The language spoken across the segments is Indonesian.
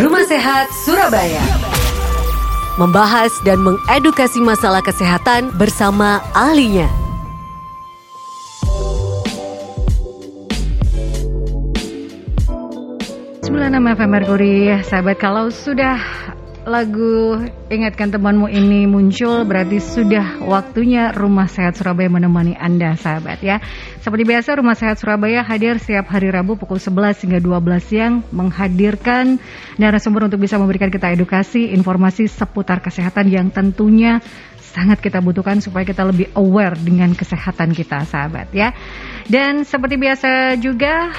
Rumah Sehat Surabaya. Membahas dan mengedukasi masalah kesehatan bersama ahlinya. 96 FM Mercury, sahabat kalau sudah lagu Ingatkan Temanmu ini muncul berarti sudah waktunya Rumah Sehat Surabaya menemani Anda sahabat ya. Seperti biasa Rumah Sehat Surabaya hadir setiap hari Rabu pukul 11 hingga 12 siang menghadirkan narasumber untuk bisa memberikan kita edukasi, informasi seputar kesehatan yang tentunya sangat kita butuhkan supaya kita lebih aware dengan kesehatan kita sahabat ya. Dan seperti biasa juga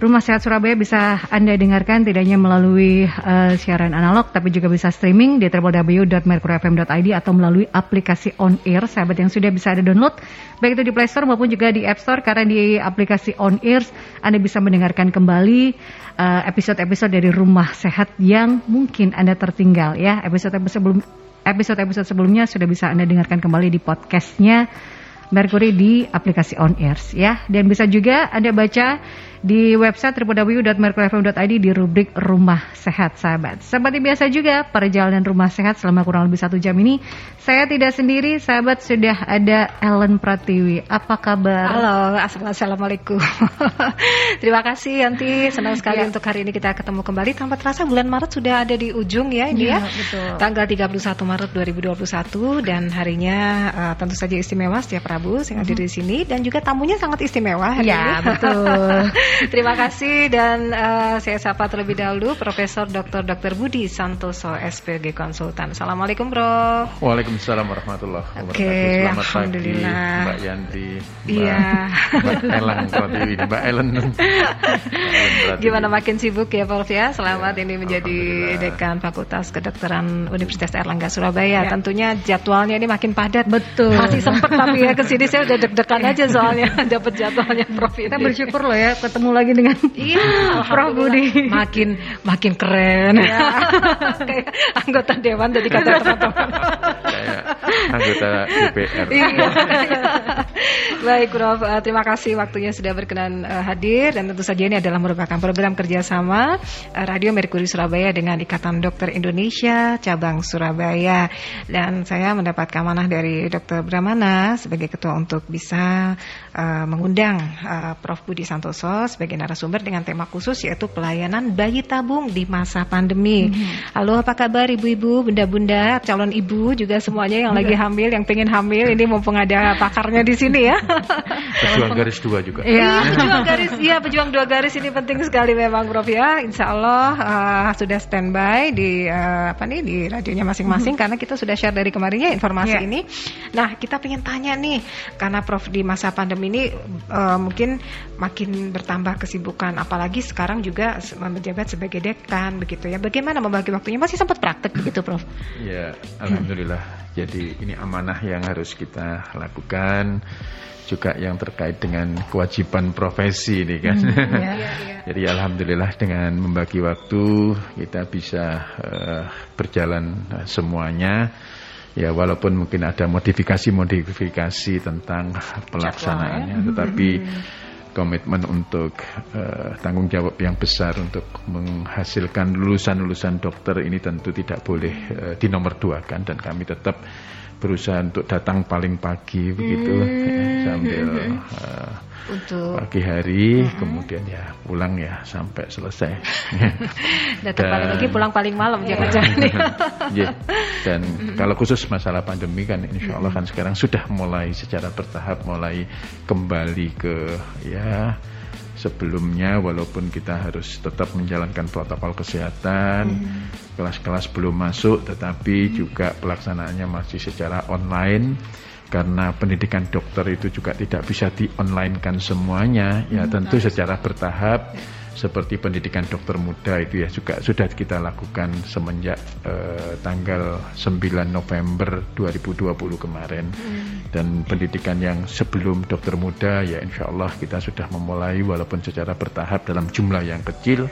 Rumah Sehat Surabaya bisa Anda dengarkan tidak hanya melalui uh, siaran analog tapi juga bisa streaming di www.merkurfm.id atau melalui aplikasi On Air. Sahabat yang sudah bisa ada download baik itu di Play Store maupun juga di App Store karena di aplikasi On Air Anda bisa mendengarkan kembali eh, episode-episode uh, dari Rumah Sehat yang mungkin Anda tertinggal ya. Episode-episode sebelum episode-episode sebelumnya sudah bisa Anda dengarkan kembali di podcastnya Mercury di aplikasi On Airs ya. Dan bisa juga Anda baca di website www.merkurfm.id di rubrik Rumah Sehat Sahabat. Seperti biasa juga perjalanan Rumah Sehat selama kurang lebih satu jam ini saya tidak sendiri sahabat sudah ada Ellen Pratiwi. Apa kabar? Halo, assalamualaikum. Terima kasih Yanti, senang sekali ya. untuk hari ini kita ketemu kembali. Tanpa terasa bulan Maret sudah ada di ujung ya ini ya. ya. Betul. Tanggal 31 Maret 2021 dan harinya uh, tentu saja istimewa setiap Rabu saya hadir mm -hmm. di sini dan juga tamunya sangat istimewa hari ya, ini. betul. Terima kasih dan uh, saya sapa terlebih dahulu Profesor Dr. Dr. Budi Santoso SPG Konsultan. Assalamualaikum Bro. Waalaikumsalam warahmatullahi wabarakatuh. Oke, okay, Selamat Alhamdulillah. pagi Mbak Yanti. Mbak, iya. Mbak Elang Pratiwi, Mbak Ellen. Gimana makin sibuk ya Prof ya? Selamat ya, ini menjadi Dekan Fakultas Kedokteran Universitas Erlangga Surabaya. Ya. Tentunya jadwalnya ini makin padat. Betul. Masih sempat tapi ya ke sini saya udah deg-degan aja soalnya dapat jadwalnya Prof. Kita bersyukur loh ya ketemu lagi dengan iya, Prof Budi. Makin makin keren. Ya. Kayak anggota dewan dari kata teman-teman. Kayak anggota DPR. Iya. Baik Prof, uh, terima kasih waktunya sudah berkenan uh, hadir dan tentu saja ini adalah merupakan program kerjasama uh, Radio Merkuri Surabaya dengan Ikatan Dokter Indonesia cabang Surabaya dan saya mendapatkan amanah dari Dr. Brahmana sebagai ketua untuk bisa uh, mengundang uh, Prof Budi Santoso sebagai narasumber dengan tema khusus yaitu pelayanan bayi tabung di masa pandemi. Hmm. Halo, apa kabar ibu-ibu, bunda-bunda, calon ibu juga semuanya yang lagi hamil, yang pengen hamil ini mumpung ada pakarnya di sini ya. Pejuang garis dua juga. Iya, pejuang garis, iya pejuang dua garis ini penting sekali memang Prof ya. Insya Allah uh, sudah standby di uh, apa nih di radionya masing-masing hmm. karena kita sudah share dari kemarinnya informasi yeah. ini. Nah, kita pengen tanya nih karena Prof di masa pandemi ini uh, mungkin makin bertambah kesibukan apalagi sekarang juga menjabat sebagai dekan begitu ya bagaimana membagi waktunya masih sempat praktek begitu Prof ya alhamdulillah jadi ini amanah yang harus kita lakukan juga yang terkait dengan kewajiban profesi ini kan. Hmm, ya, ya, ya. Jadi alhamdulillah dengan membagi waktu kita bisa uh, berjalan uh, semuanya. Ya walaupun mungkin ada modifikasi-modifikasi tentang pelaksanaannya, ya. tetapi hmm komitmen untuk uh, tanggung jawab yang besar untuk menghasilkan lulusan-lulusan dokter ini tentu tidak boleh uh, dinomorduakan dan kami tetap berusaha untuk datang paling pagi begitu hmm. ya, sambil uh, untuk pagi hari uh-huh. kemudian ya pulang ya sampai selesai datang dan, paling pagi pulang paling malam jangan-jangan ya. dan uh-huh. kalau khusus masalah pandemi kan insya Allah kan sekarang sudah mulai secara bertahap mulai kembali ke ya sebelumnya walaupun kita harus tetap menjalankan protokol kesehatan hmm. Kelas-kelas belum masuk tetapi juga pelaksanaannya masih secara online. Karena pendidikan dokter itu juga tidak bisa di online kan semuanya. Ya hmm. tentu secara bertahap ya. seperti pendidikan dokter muda itu ya juga sudah kita lakukan semenjak eh, tanggal 9 November 2020 kemarin. Hmm. dan pendidikan yang sebelum dokter muda ya insya Allah kita sudah memulai walaupun secara bertahap dalam jumlah yang kecil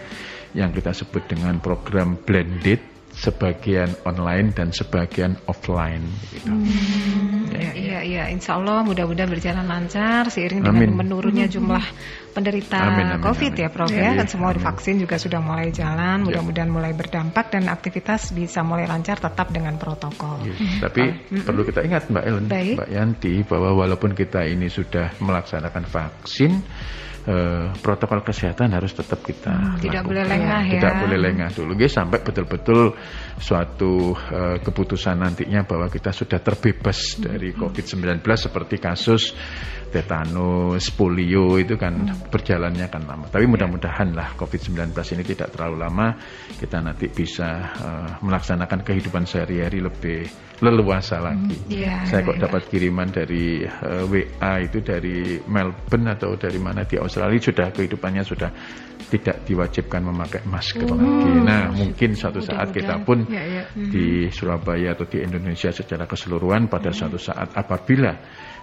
yang kita sebut dengan program blended sebagian online dan sebagian offline. Gitu. Hmm, ya, iya, iya, Insya Allah mudah-mudahan berjalan lancar seiring dengan amin. menurunnya jumlah penderita amin, amin, COVID amin. ya, Prof ya. Kan semua divaksin juga sudah mulai jalan, mudah-mudahan mulai berdampak dan aktivitas bisa mulai lancar tetap dengan protokol. Ya, tapi perlu kita ingat Mbak Ellen, Baik. Mbak Yanti bahwa walaupun kita ini sudah melaksanakan vaksin eh, protokol kesehatan harus tetap kita hmm, tidak boleh lengah ya. Tidak boleh lengah dulu, guys, sampai betul-betul suatu eh, keputusan nantinya bahwa kita sudah terbebas hmm. dari COVID-19 seperti kasus tetanus, polio itu kan hmm. berjalannya kan lama. Tapi ya. mudah-mudahan lah COVID-19 ini tidak terlalu lama, kita nanti bisa uh, melaksanakan kehidupan sehari-hari lebih leluasa lagi. Hmm. Yeah, Saya kok yeah. dapat kiriman dari uh, eh, WA itu dari Melbourne atau dari mana di Australia sudah kehidupannya sudah tidak diwajibkan memakai masker oh, lagi. Nah, mungkin suatu saat kita pun ya, ya. di Surabaya atau di Indonesia secara keseluruhan pada hmm. suatu saat apabila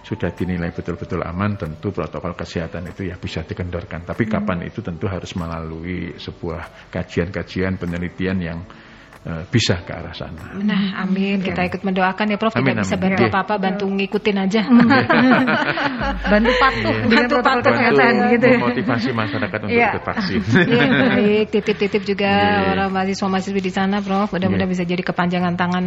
sudah dinilai betul-betul aman, tentu protokol kesehatan itu ya bisa dikendorkan. Tapi kapan itu tentu harus melalui sebuah kajian-kajian penelitian yang bisa ke arah sana. Nah, amin. Kita ikut mendoakan ya, Prof. Amin, Tidak bisa bantu iya. apa-apa, bantu ngikutin aja. bantu patuh, yeah. bantu patuh kesehatan gitu. Motivasi masyarakat untuk yeah. ikut vaksin. yeah, baik, titip-titip juga yeah. orang mahasiswa-mahasiswa di sana, Prof. Mudah-mudahan yeah. bisa jadi kepanjangan tangan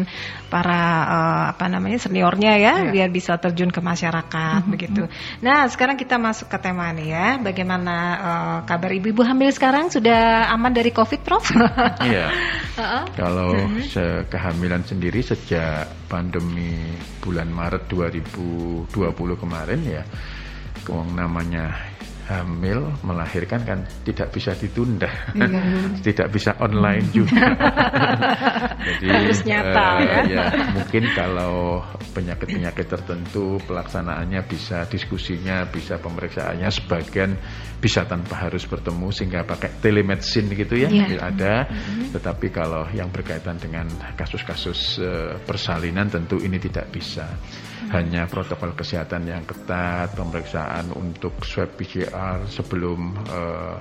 para uh, apa namanya seniornya ya, yeah. biar bisa terjun ke masyarakat mm -hmm. begitu. Nah, sekarang kita masuk ke tema nih ya. Bagaimana uh, kabar ibu-ibu hamil sekarang? Sudah aman dari COVID, Prof? Iya. uh -uh. Kalau hmm. kehamilan sendiri sejak pandemi bulan Maret 2020 kemarin ya, namanya hamil melahirkan kan tidak bisa ditunda, iya. tidak bisa online juga. Jadi harus nyata uh, ya. ya. Mungkin kalau penyakit-penyakit tertentu pelaksanaannya bisa diskusinya, bisa pemeriksaannya sebagian bisa tanpa harus bertemu sehingga pakai telemedicine gitu ya, yeah. ada. Mm-hmm. Tetapi kalau yang berkaitan dengan kasus-kasus uh, persalinan tentu ini tidak bisa hanya protokol kesehatan yang ketat, pemeriksaan untuk swab PCR sebelum uh,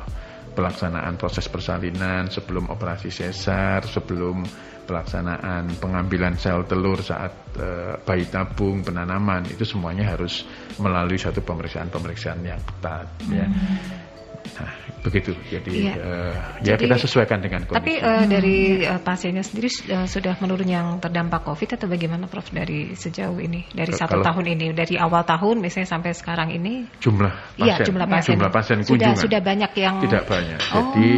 pelaksanaan proses persalinan, sebelum operasi sesar, sebelum pelaksanaan pengambilan sel telur saat uh, bayi tabung, penanaman itu semuanya harus melalui satu pemeriksaan-pemeriksaan yang ketat ya. hmm. ya. Nah, begitu. Jadi, iya. uh, ya Jadi, kita sesuaikan dengan kondisi. Tapi uh, dari uh, pasiennya sendiri uh, sudah menurun yang terdampak COVID atau bagaimana, Prof? Dari sejauh ini, dari satu tahun ini, dari awal tahun misalnya sampai sekarang ini? Jumlah iya, pasien. Iya, jumlah pasien. Jumlah pasien kunjungan. Sudah sudah banyak yang tidak banyak. Oh, Jadi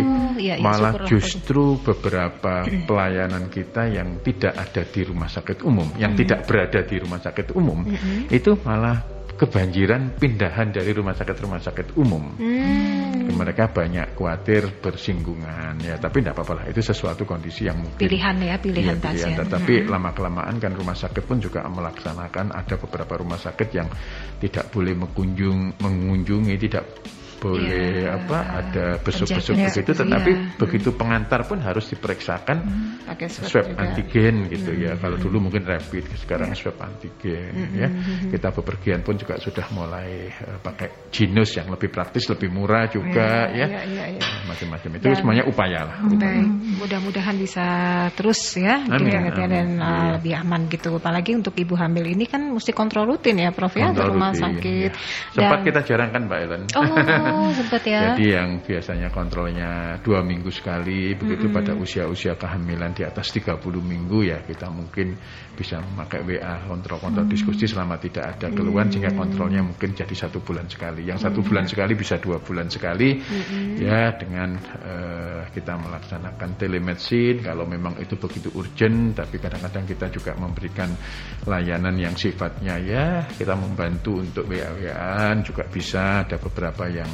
iya, iya, malah justru beberapa pelayanan kita yang tidak ada di rumah sakit umum, yang hmm. tidak berada di rumah sakit umum, hmm. itu malah kebanjiran pindahan dari rumah sakit rumah sakit umum. Hmm. Mereka banyak khawatir bersinggungan ya, tapi tidak apa-apa lah. Itu sesuatu kondisi yang mungkin pilihan ya, pilihan, ya, pilihan. pasien. Tetapi hmm. lama kelamaan kan rumah sakit pun juga melaksanakan ada beberapa rumah sakit yang tidak boleh mengunjung mengunjungi tidak boleh yeah. apa ada besuk-besuk ya, begitu tetapi yeah. begitu pengantar pun harus diperiksakan hmm, pakai swab, swab antigen gitu hmm. ya kalau dulu mungkin rapid sekarang yeah. swab antigen hmm. ya kita bepergian pun juga sudah mulai uh, pakai jinus yang lebih praktis lebih murah juga yeah, ya yeah, yeah, yeah. macam-macam itu Dan, semuanya upaya lah mudah-mudahan bisa terus ya amin, amin, dan uh, iya. lebih aman gitu apalagi untuk ibu hamil ini kan mesti kontrol rutin ya Prof ya ke rumah rutin, sakit ya. sempat Dan, kita jarangkan Mbak Ellen oh Oh, sempat ya. Jadi yang biasanya kontrolnya dua minggu sekali, begitu mm -hmm. pada usia-usia kehamilan di atas 30 minggu ya kita mungkin bisa memakai WA kontrol-kontrol mm -hmm. diskusi selama tidak ada keluhan mm -hmm. sehingga kontrolnya mungkin jadi satu bulan sekali. Yang satu mm -hmm. bulan sekali bisa dua bulan sekali mm -hmm. ya dengan uh, kita melaksanakan telemedicine kalau memang itu begitu urgent, tapi kadang-kadang kita juga memberikan layanan yang sifatnya ya kita membantu untuk WA-WAan juga bisa ada beberapa yang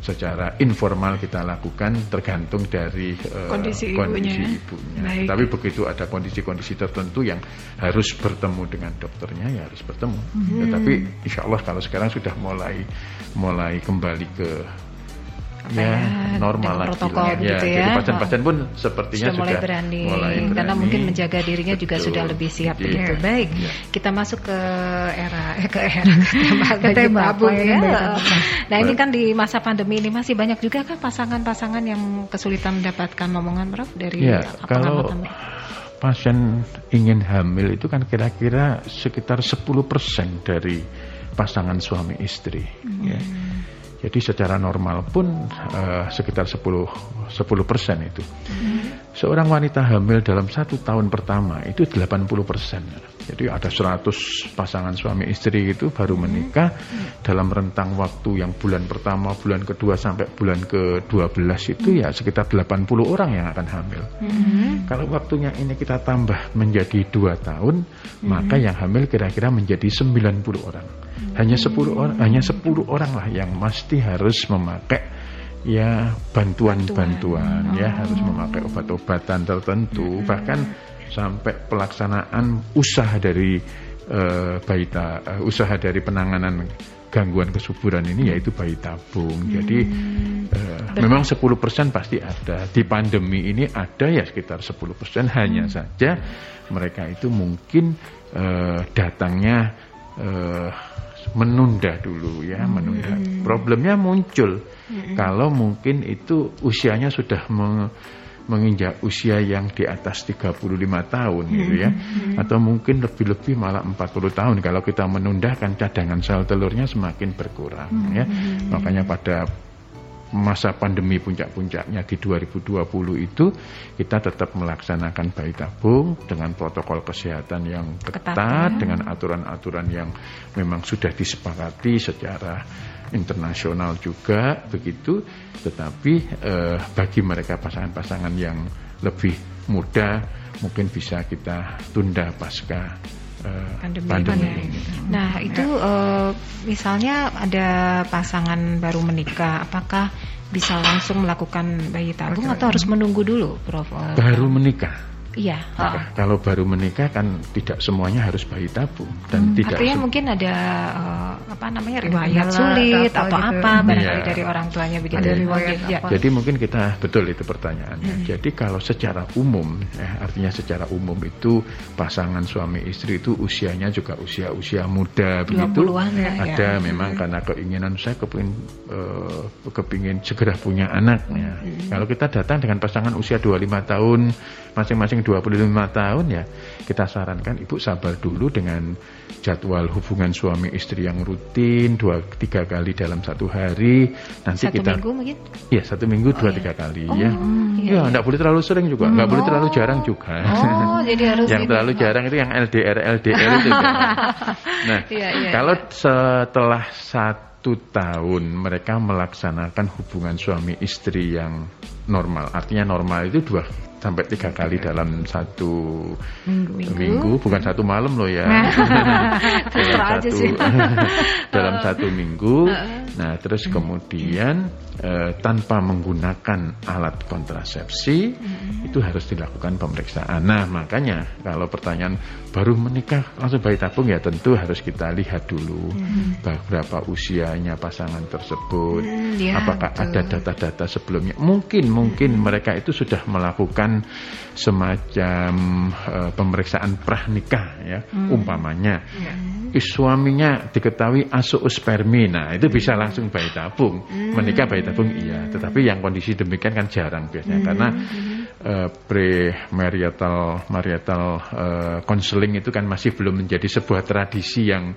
secara informal kita lakukan tergantung dari uh, kondisi, kondisi ibunya. ibunya. Tapi begitu ada kondisi-kondisi tertentu yang harus bertemu dengan dokternya ya harus bertemu. Hmm. Tetapi insya Allah kalau sekarang sudah mulai mulai kembali ke ya, ya normal lagi protokol lah. begitu ya. Jadi pasien-pasien pun sepertinya sudah mulai, sudah berani, mulai berani karena mungkin menjaga dirinya Betul. juga sudah lebih siap ya. begitu. Baik, ya. kita masuk ke era eh, ke era ke tema ya. Nah ini kan di masa pandemi ini masih banyak juga kan pasangan-pasangan yang kesulitan mendapatkan omongan Prof dari ya, kalau pasien ingin hamil itu kan kira-kira sekitar 10% dari pasangan suami istri. Hmm. Ya. Jadi secara normal pun uh, sekitar 10 10 persen itu. Hmm. Seorang wanita hamil dalam satu tahun pertama itu 80 persen. Jadi ada 100 pasangan suami istri itu baru hmm. menikah hmm. dalam rentang waktu yang bulan pertama, bulan kedua sampai bulan ke-12 itu ya sekitar 80 orang yang akan hamil. Hmm. Kalau waktunya ini kita tambah menjadi dua tahun, hmm. maka yang hamil kira-kira menjadi 90 orang. Hanya 10 orang hanya 10 orang lah yang mesti harus memakai ya bantuan-bantuan ya harus memakai obat-obatan tertentu bahkan sampai pelaksanaan usaha dari uh, bayi ta, uh, usaha dari penanganan gangguan kesuburan ini yaitu bayi tabung. Hmm. Jadi uh, memang 10% pasti ada. Di pandemi ini ada ya sekitar 10% hanya hmm. saja mereka itu mungkin uh, datangnya uh, menunda dulu ya, hmm. menunda. Problemnya muncul hmm. kalau mungkin itu usianya sudah meng, menginjak usia yang di atas 35 tahun gitu ya. Hmm. Atau mungkin lebih-lebih malah 40 tahun kalau kita menunda kan cadangan sel telurnya semakin berkurang hmm. ya. Makanya pada masa pandemi puncak-puncaknya di 2020 itu kita tetap melaksanakan bayi tabung dengan protokol kesehatan yang ketat, ketat ya. dengan aturan-aturan yang memang sudah disepakati secara internasional juga begitu tetapi eh, bagi mereka pasangan-pasangan yang lebih muda mungkin bisa kita tunda pasca uh, pandemi, pandemi ini. Nah itu uh, misalnya ada pasangan baru menikah, apakah bisa langsung melakukan bayi tabung atau harus menunggu dulu, Prof? Baru menikah. Iya. Nah, kalau baru menikah kan tidak semuanya harus bayi tabung dan hmm, tidak. Artinya mungkin ada uh, apa namanya riwayat sulit atau, atau gitu. apa barangkali ya. dari orang tuanya begitu. Ada riwayat ya. Jadi mungkin kita betul itu pertanyaannya. Hmm. Jadi kalau secara umum, ya, artinya secara umum itu pasangan suami istri itu usianya juga usia-usia muda begitu. Ya, ada ya. memang hmm. karena keinginan saya kepingin uh, kepingin segera punya anak. Ya. Hmm. Kalau kita datang dengan pasangan usia 25 tahun masing-masing yang 25 tahun ya kita sarankan ibu sabar dulu dengan jadwal hubungan suami istri yang rutin dua tiga kali dalam satu hari nanti satu kita minggu mungkin iya satu minggu oh, dua iya. tiga kali oh, ya iya, ya boleh terlalu sering juga nggak oh. boleh terlalu jarang juga oh jadi harus yang terlalu jarang itu yang LDR LDR itu kan. nah iya, iya, kalau iya. setelah satu tahun mereka melaksanakan hubungan suami istri yang normal artinya normal itu dua sampai tiga kali dalam satu minggu, minggu bukan satu malam loh ya. Dalam satu dalam satu minggu nah terus kemudian eh, tanpa menggunakan alat kontrasepsi hmm. itu harus dilakukan pemeriksaan nah makanya kalau pertanyaan baru menikah langsung bayi tabung ya tentu harus kita lihat dulu hmm. berapa usianya pasangan tersebut hmm, ya, apakah betul. ada data-data sebelumnya mungkin mungkin hmm. mereka itu sudah melakukan semacam uh, pemeriksaan pranikah ya hmm. umpamanya hmm. suaminya diketahui asoospermi nah itu bisa langsung bayi tabung hmm. menikah bayi tabung iya tetapi yang kondisi demikian kan jarang biasanya hmm. karena uh, pre-marital marital counseling uh, itu kan masih belum menjadi sebuah tradisi yang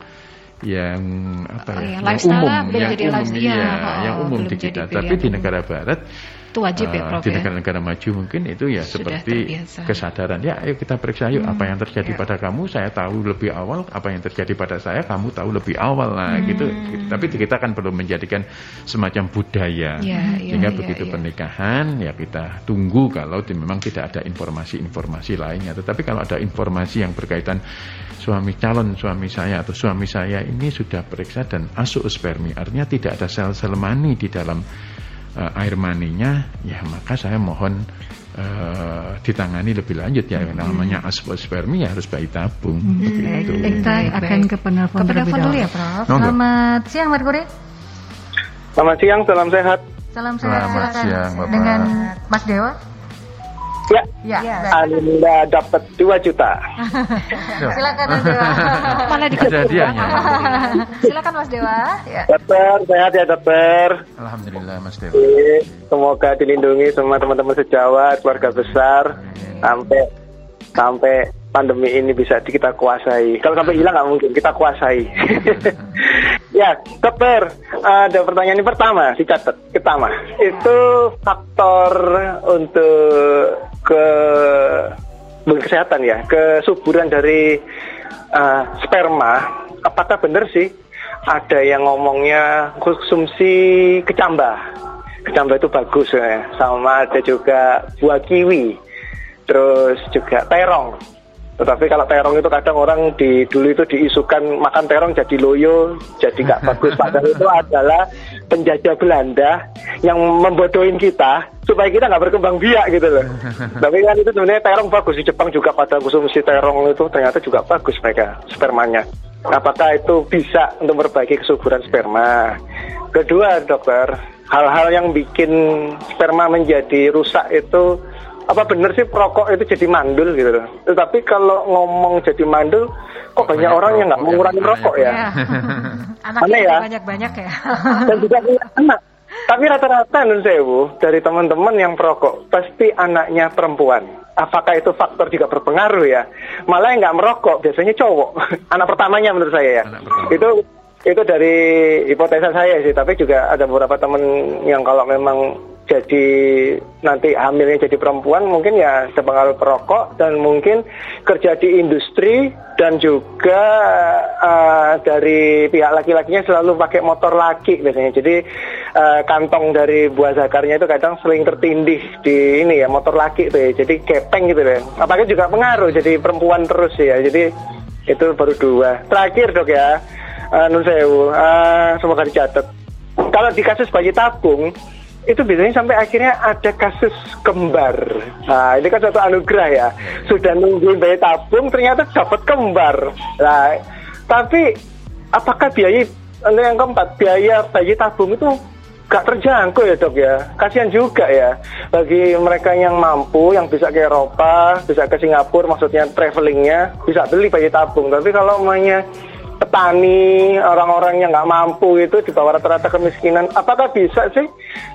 yang apa oh, ya, yang umum yang umum ya, ya oh, yang umum di kita tapi di negara barat itu wajib ya eh, Prof di ya? negara-negara maju mungkin itu ya Sudah seperti terbiasa. kesadaran ya ayo kita periksa yuk hmm. apa yang terjadi ya. pada kamu saya tahu lebih awal apa yang terjadi pada saya kamu tahu lebih awal lah hmm. gitu tapi kita kan perlu menjadikan semacam budaya ya, sehingga ya, begitu ya. pernikahan ya kita tunggu kalau memang tidak ada informasi-informasi lainnya tetapi kalau ada informasi yang berkaitan suami calon suami saya atau suami saya ini sudah periksa dan asuspermi artinya tidak ada sel-sel mani di dalam uh, air maninya, ya maka saya mohon uh, ditangani lebih lanjut ya hmm. namanya aspospermi ya harus bayi tabung hmm. begitu. Kita akan ke penelpon terlebih dulu ya Prof. Selamat siang Merkuri. Selamat siang, salam sehat. Salam sehat, Selamat siang, Bapak. Dengan Mas Dewa. Ya. Ya. ya. Anda dapat 2 juta. Silakan Mas Dewa. Malah dikejadiannya. Silakan Mas Dewa. Ya. Dokter, sehat ya dokter. Alhamdulillah Mas Dewa. Semoga dilindungi semua teman-teman sejawat, keluarga besar Amin. sampai sampai pandemi ini bisa kita kuasai. Kalau sampai hilang nggak mungkin kita kuasai. ya, dokter, ada pertanyaan ini pertama, dicatat pertama. Itu faktor untuk ke kesehatan ya, kesuburan dari uh, sperma. Apakah benar sih ada yang ngomongnya konsumsi kecambah? Kecambah itu bagus ya. Sama ada juga buah kiwi terus juga terong. Tetapi kalau terong itu kadang orang di dulu itu diisukan makan terong jadi loyo, jadi nggak bagus. Padahal itu adalah penjajah Belanda yang membodohin kita supaya kita nggak berkembang biak gitu loh. Tapi kan itu sebenarnya terong bagus di Jepang juga pada konsumsi terong itu ternyata juga bagus mereka spermanya. Apakah itu bisa untuk memperbaiki kesuburan sperma? Kedua dokter, hal-hal yang bikin sperma menjadi rusak itu apa benar sih perokok itu jadi mandul gitu loh. Tetapi kalau ngomong jadi mandul, kok banyak, banyak orang yang nggak mengurangi rokok ya. ya. Anaknya ya? banyak-banyak ya. Dan juga anak. Tapi rata-rata nun sewu dari teman-teman yang perokok pasti anaknya perempuan. Apakah itu faktor juga berpengaruh ya? Malah yang nggak merokok biasanya cowok. Anak pertamanya menurut saya ya. Itu itu dari hipotesa saya sih. Tapi juga ada beberapa teman yang kalau memang jadi nanti hamilnya jadi perempuan mungkin ya sepengaruh perokok dan mungkin kerja di industri dan juga uh, dari pihak laki-lakinya selalu pakai motor laki biasanya. Jadi uh, kantong dari buah zakarnya itu kadang sering tertindih di ini ya motor laki tuh ya. Jadi kepeng gitu deh apakah juga pengaruh jadi perempuan terus ya. Jadi itu baru dua. Terakhir dok ya. Uh, nun uh, semoga dicatat. Kalau di kasus bayi tabung itu biasanya sampai akhirnya ada kasus kembar. Nah, ini kan satu anugerah ya. Sudah nungguin bayi tabung, ternyata dapat kembar. Nah, tapi apakah biaya yang keempat, biaya bayi tabung itu gak terjangkau ya dok ya. Kasihan juga ya bagi mereka yang mampu, yang bisa ke Eropa, bisa ke Singapura, maksudnya travelingnya bisa beli bayi tabung. Tapi kalau namanya petani, orang-orang yang nggak mampu itu di bawah rata-rata kemiskinan, apakah bisa sih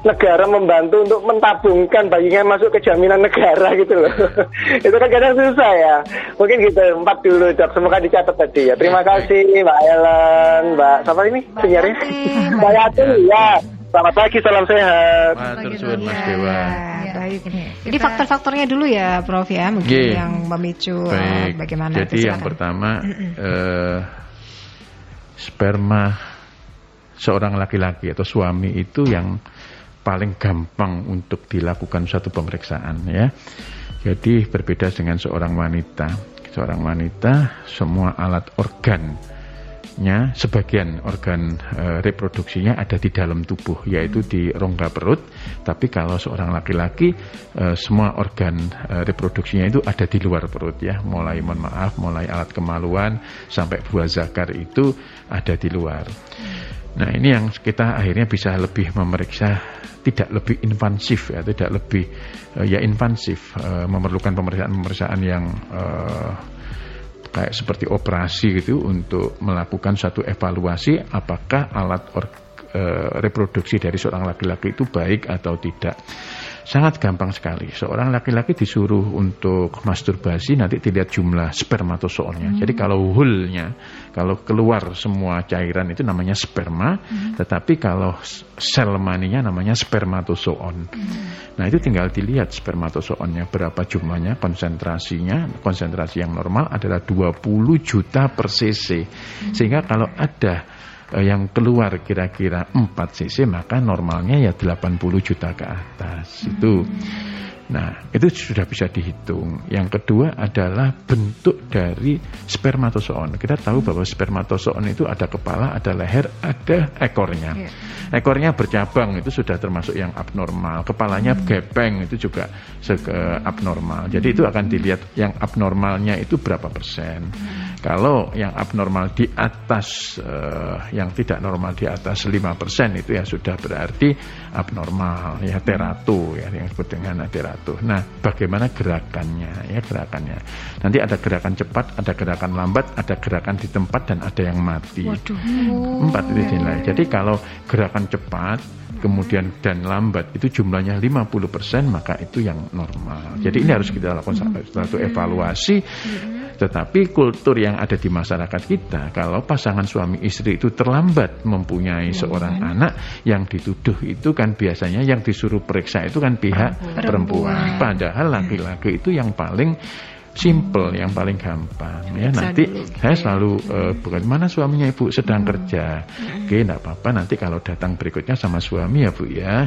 negara membantu untuk mentabungkan bayinya masuk ke jaminan negara gitu loh? itu kan kadang susah ya. Mungkin gitu, empat dulu, Dok. Semoga dicatat tadi ya. Terima kasih Mbak Ellen, Mbak, siapa ini? Senyari? Mbak Yati, ya. Selamat pagi, salam sehat. Matur Mas Dewa. Ya, baik. Jadi faktor-faktornya dulu ya, Prof ya, mungkin G. yang memicu baik. bagaimana. Jadi yang pertama, uh, sperma seorang laki-laki atau suami itu yang paling gampang untuk dilakukan suatu pemeriksaan ya. Jadi berbeda dengan seorang wanita. Seorang wanita semua alat organ nya sebagian organ e, reproduksinya ada di dalam tubuh yaitu di rongga perut tapi kalau seorang laki-laki e, semua organ e, reproduksinya itu ada di luar perut ya mulai mohon maaf mulai alat kemaluan sampai buah zakar itu ada di luar nah ini yang kita akhirnya bisa lebih memeriksa tidak lebih invasif ya tidak lebih e, ya invasif e, memerlukan pemeriksaan-pemeriksaan yang e, kayak seperti operasi gitu untuk melakukan satu evaluasi apakah alat or, reproduksi dari seorang laki-laki itu baik atau tidak. Sangat gampang sekali. Seorang laki-laki disuruh untuk masturbasi nanti dilihat jumlah spermatozoonnya. Hmm. Jadi kalau hulnya, kalau keluar semua cairan itu namanya sperma, hmm. tetapi kalau sel maninya namanya spermatozoon. Hmm. Nah itu tinggal dilihat spermatozoonnya berapa jumlahnya, konsentrasinya, konsentrasi yang normal adalah 20 juta per cc. Hmm. Sehingga kalau ada yang keluar kira-kira 4 cc maka normalnya ya 80 juta ke atas hmm. itu Nah, itu sudah bisa dihitung. Yang kedua adalah bentuk dari spermatozoon. Kita tahu bahwa spermatozoon itu ada kepala, ada leher, ada ekornya. Yeah. Ekornya bercabang itu sudah termasuk yang abnormal. Kepalanya hmm. gepeng itu juga abnormal. Jadi itu akan dilihat yang abnormalnya itu berapa persen. Hmm. Kalau yang abnormal di atas uh, yang tidak normal di atas 5% itu ya sudah berarti abnormal ya terato ya yang disebut dengan terato. Nah, bagaimana gerakannya? Ya, gerakannya. Nanti ada gerakan cepat, ada gerakan lambat, ada gerakan di tempat dan ada yang mati. Waduh. Empat itu dinilai. Jadi kalau gerakan cepat kemudian dan lambat itu jumlahnya 50% maka itu yang normal. Jadi ini harus kita lakukan satu evaluasi. Tetapi kultur yang ada di masyarakat kita kalau pasangan suami istri itu terlambat mempunyai seorang anak yang dituduh itu kan biasanya yang disuruh periksa itu kan pihak perempuan. Padahal laki-laki itu yang paling simple yang paling gampang. Ya nanti saya selalu uh, bukan mana suaminya ibu? Sedang kerja. Oke tidak apa-apa nanti kalau datang berikutnya sama suami ya bu ya.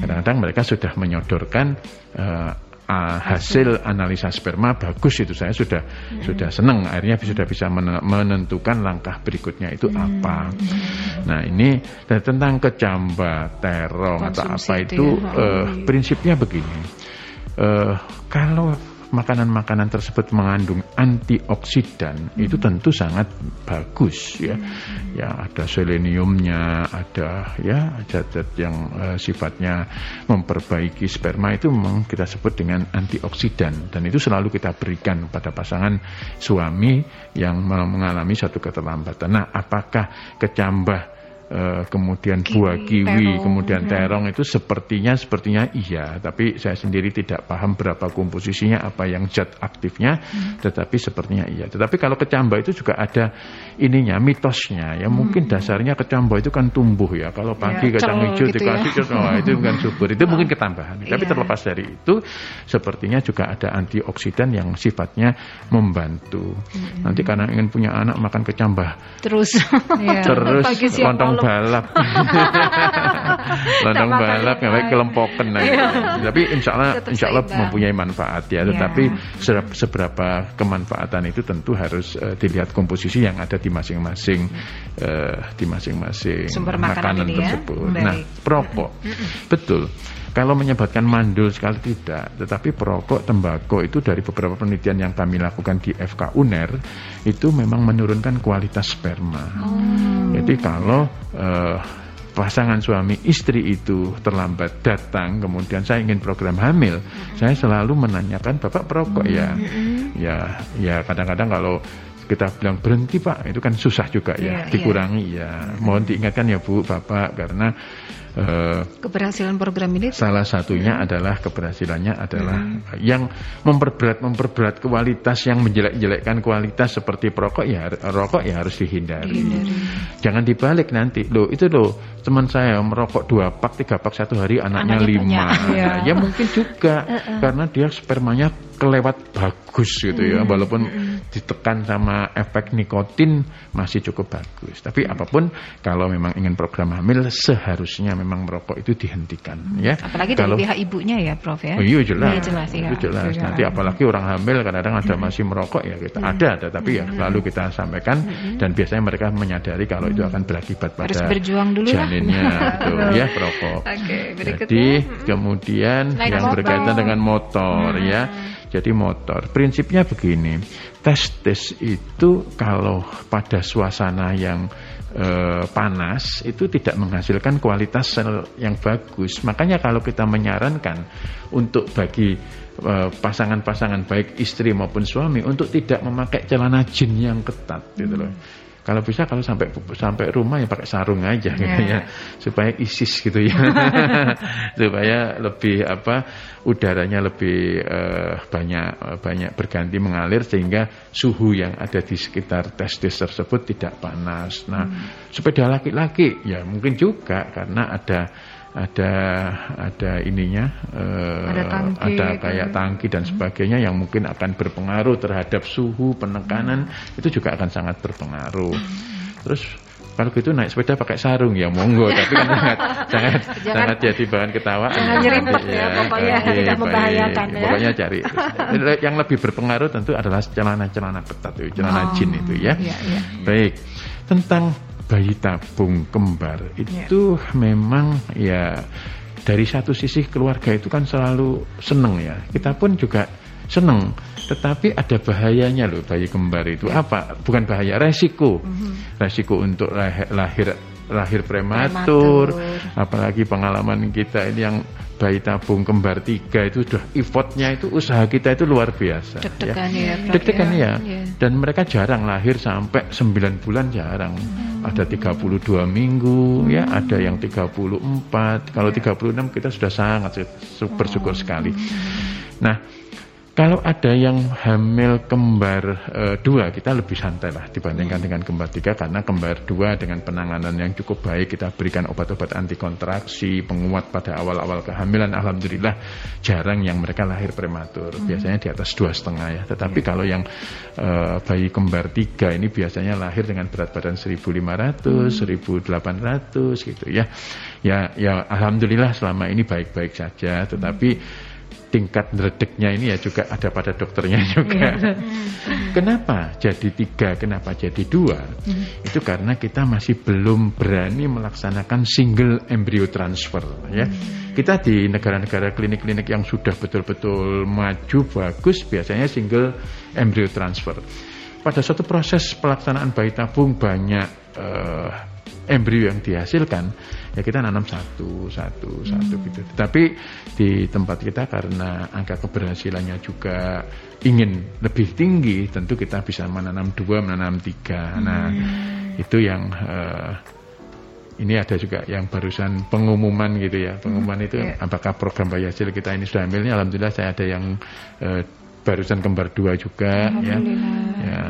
Kadang-kadang mereka sudah menyodorkan uh, uh, hasil. analisa sperma bagus itu. Saya sudah hmm. sudah senang akhirnya sudah bisa menentukan langkah berikutnya itu hmm. apa. Nah ini tentang kecamba, terong Konsumsi atau apa itu, ya. uh, prinsipnya begini. Uh, kalau makanan-makanan tersebut mengandung antioksidan hmm. itu tentu sangat bagus ya. Hmm. Ya ada seleniumnya, ada ya zat-zat yang uh, sifatnya memperbaiki sperma itu memang kita sebut dengan antioksidan dan itu selalu kita berikan pada pasangan suami yang mengalami satu keterlambatan. Nah, apakah kecambah Uh, kemudian kiwi, buah kiwi, terong. kemudian terong itu sepertinya sepertinya iya, tapi saya sendiri tidak paham berapa komposisinya, apa yang zat aktifnya, hmm. tetapi sepertinya iya. Tetapi kalau kecambah itu juga ada ininya, mitosnya, ya hmm. mungkin dasarnya kecambah itu kan tumbuh ya. Kalau ya, pagi ya, kacang hijau gitu dikasih ya. oh, itu kan subur, itu mungkin ketambahan. Tapi iya. terlepas dari itu, sepertinya juga ada antioksidan yang sifatnya membantu. Hmm. Nanti karena ingin punya anak makan kecambah terus, terus lontong balap. Lontong balap nggak kelempoken nah. Iya. Tapi insya Allah insya Allah mempunyai manfaat ya. Tetapi iya. seberapa kemanfaatan itu tentu harus uh, dilihat komposisi yang ada di masing-masing uh, di masing-masing makanan, makanan ya. tersebut. Ya? Nah, perokok. Betul. Kalau menyebabkan mandul sekali tidak, tetapi perokok tembakau itu dari beberapa penelitian yang kami lakukan di FK UNER itu memang menurunkan kualitas sperma. Oh. Jadi kalau uh, pasangan suami istri itu terlambat datang, kemudian saya ingin program hamil, mm-hmm. saya selalu menanyakan bapak perokok ya, mm-hmm. ya, ya kadang-kadang kalau kita bilang berhenti pak itu kan susah juga ya yeah, dikurangi yeah. ya mohon diingatkan ya bu bapak karena Uh, keberhasilan program ini salah satunya hmm. adalah keberhasilannya adalah hmm. yang memperberat memperberat kualitas yang menjelek-jelekkan kualitas seperti perokok ya rokok ya harus dihindari. dihindari. Jangan dibalik nanti loh itu loh teman saya merokok dua pak tiga pak satu hari anaknya, anaknya lima ya. ya mungkin juga uh -uh. karena dia spermanya kelewat bagus gitu ya hmm. walaupun hmm. ditekan sama efek nikotin masih cukup bagus tapi apa pun kalau memang ingin program hamil seharusnya memang merokok itu dihentikan hmm. ya. Apalagi Kalau, dari pihak ibunya ya, Prof ya. Oh, iya jelas. Iya jelas ya. Itu jelas. Nanti apalagi orang hamil kadang-kadang ada hmm. masih merokok ya kita hmm. ada, ada tapi ya hmm. selalu kita sampaikan hmm. dan biasanya mereka menyadari kalau itu akan berakibat pada Harus berjuang dulu janinnya itu ya perokok. Okay, Jadi kemudian Naik yang motor. berkaitan dengan motor hmm. ya. Jadi motor prinsipnya begini, tes-tes itu kalau pada suasana yang e, panas itu tidak menghasilkan kualitas sel yang bagus. Makanya kalau kita menyarankan untuk bagi eh, pasangan-pasangan baik istri maupun suami untuk tidak memakai celana jin yang ketat gitu loh. Kalau bisa kalau sampai sampai rumah ya pakai sarung aja gitu ya supaya isis gitu ya. supaya lebih apa udaranya lebih uh, banyak uh, banyak berganti mengalir sehingga suhu yang ada di sekitar testis tersebut tidak panas. Nah, hmm. sepeda laki-laki ya mungkin juga karena ada ada ada ininya uh, ada, tangki, ada kayak kan. tangki dan sebagainya yang mungkin akan berpengaruh terhadap suhu penekanan hmm. itu juga akan sangat berpengaruh. Hmm. Terus kalau gitu naik sepeda pakai sarung ya monggo tapi kan sangat sangat Jangan, sangat jadi bahan ketawaan jangan ya, ya pokoknya baik, tidak membahayakan ya pokoknya cari yang lebih berpengaruh tentu adalah celana-celana ketat itu celana oh, jin itu ya, ya, ya. baik tentang bayi tabung kembar itu yeah. memang ya dari satu sisi keluarga itu kan selalu seneng ya kita pun juga seneng tetapi ada bahayanya loh bayi kembar itu yeah. apa bukan bahaya resiko mm -hmm. resiko untuk lahir, lahir lahir prematur, prematur. apalagi pengalaman kita ini yang bayi tabung kembar tiga itu sudah effortnya itu usaha kita itu luar biasa deg-degan ya, ya deg-degan ya. ya dan mereka jarang lahir sampai 9 bulan jarang hmm. ada 32 minggu ya, hmm. ya ada yang 34 kalau ya. 36 kita sudah sangat bersyukur oh. sekali hmm. nah kalau ada yang hamil kembar e, dua, kita lebih santai lah dibandingkan dengan kembar tiga karena kembar dua dengan penanganan yang cukup baik kita berikan obat-obat anti kontraksi, penguat pada awal-awal kehamilan. Alhamdulillah jarang yang mereka lahir prematur, hmm. biasanya di atas dua setengah ya. Tetapi yeah. kalau yang e, bayi kembar tiga ini biasanya lahir dengan berat badan 1.500, hmm. 1.800 gitu ya. Ya, ya Alhamdulillah selama ini baik-baik saja. Tetapi hmm tingkat ngeredeknya ini ya juga ada pada dokternya juga. Iya. kenapa jadi tiga, kenapa jadi dua? Hmm. Itu karena kita masih belum berani melaksanakan single embryo transfer. Ya, hmm. kita di negara-negara klinik-klinik yang sudah betul-betul maju bagus biasanya single embryo transfer. Pada suatu proses pelaksanaan bayi tabung banyak uh, embrio yang dihasilkan ya kita nanam satu satu hmm. satu gitu. Tetapi di tempat kita karena angka keberhasilannya juga ingin lebih tinggi tentu kita bisa menanam dua menanam tiga. Nah hmm. itu yang uh, ini ada juga yang barusan pengumuman gitu ya. Pengumuman hmm, itu yeah. apakah program bayi hasil kita ini sudah ambilnya alhamdulillah saya ada yang uh, barusan kembar dua juga ya, ya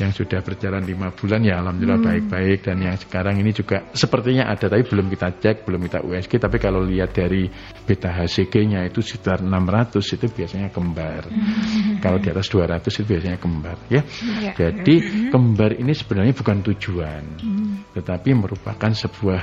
yang sudah berjalan lima bulan ya alhamdulillah hmm. baik-baik hmm. dan yang sekarang ini juga sepertinya ada tapi belum kita cek belum kita USG tapi kalau lihat dari beta HCG-nya itu sekitar 600 itu biasanya kembar hmm. kalau di atas 200 itu biasanya kembar ya, ya. jadi hmm. kembar ini sebenarnya bukan tujuan hmm. tetapi merupakan sebuah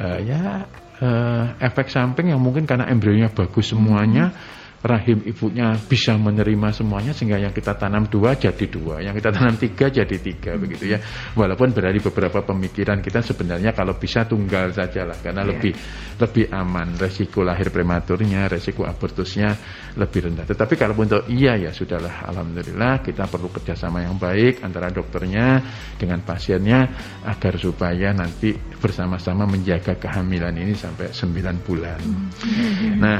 uh, ya uh, efek samping yang mungkin karena embrionya bagus semuanya hmm rahim ibunya bisa menerima semuanya sehingga yang kita tanam dua jadi dua, yang kita tanam tiga jadi tiga begitu ya. Walaupun berarti beberapa pemikiran kita sebenarnya kalau bisa tunggal saja lah karena yeah. lebih lebih aman resiko lahir prematurnya, resiko abortusnya lebih rendah. Tetapi kalau untuk iya ya sudahlah, alhamdulillah kita perlu kerjasama yang baik antara dokternya dengan pasiennya agar supaya nanti bersama-sama menjaga kehamilan ini sampai 9 bulan. Mm -hmm. Nah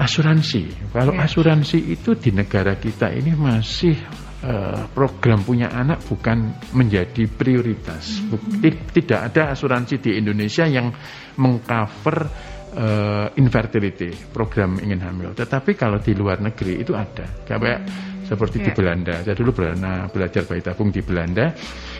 asuransi. Kalau ya. asuransi itu di negara kita ini masih uh, program punya anak bukan menjadi prioritas. Hmm. Tidak ada asuransi di Indonesia yang mengcover uh, infertility, program ingin hamil. Tetapi kalau di luar negeri itu ada. Kayak hmm seperti yeah. di Belanda. Saya dulu pernah belajar bayi tabung di Belanda,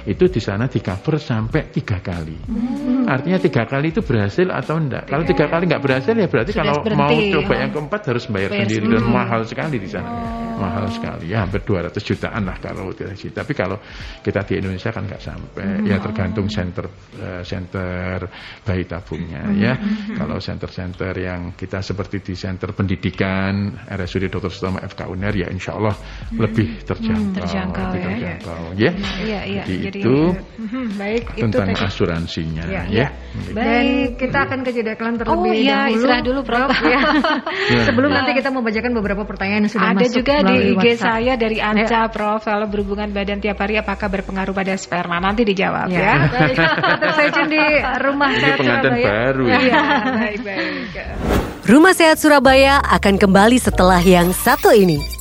itu di sana di cover sampai tiga kali. Hmm. Artinya tiga kali itu berhasil atau enggak? Kalau tiga kali enggak berhasil ya berarti Sudah kalau berhenti, mau coba ya. yang keempat harus bayar Bayar sendiri dan mahal sekali di sana. Oh. Mahal sekali ya hampir 200 jutaan lah kalau tidak sih. Tapi kalau kita di Indonesia kan nggak sampai. Hmm. Ya tergantung center uh, center bayi tabungnya hmm. ya. Kalau center-center yang kita seperti di center pendidikan RSUD Dr. Sutomo FK UNER ya insya Allah lebih hmm, terjangkau, terjangkau lebih ya, terjangkau ya. ya. ya, ya. Jadi, Jadi itu hmm, baik tentang itu asuransinya ya. ya. ya. Baik, kita akan ke jeda iklan terlebih oh, iya, dahulu. istirahat dulu Prof. ya. Sebelum nanti kita mau bacakan beberapa pertanyaan yang sudah Ada masuk juga di IG WhatsApp. saya dari Anca ya. Prof. Kalau berhubungan badan tiap hari apakah berpengaruh pada sperma? Nanti dijawab ya. ya. Baik, saya di rumah Ini pengantin baru. Ya. baik, baik. Rumah Sehat Surabaya akan kembali setelah yang satu ini.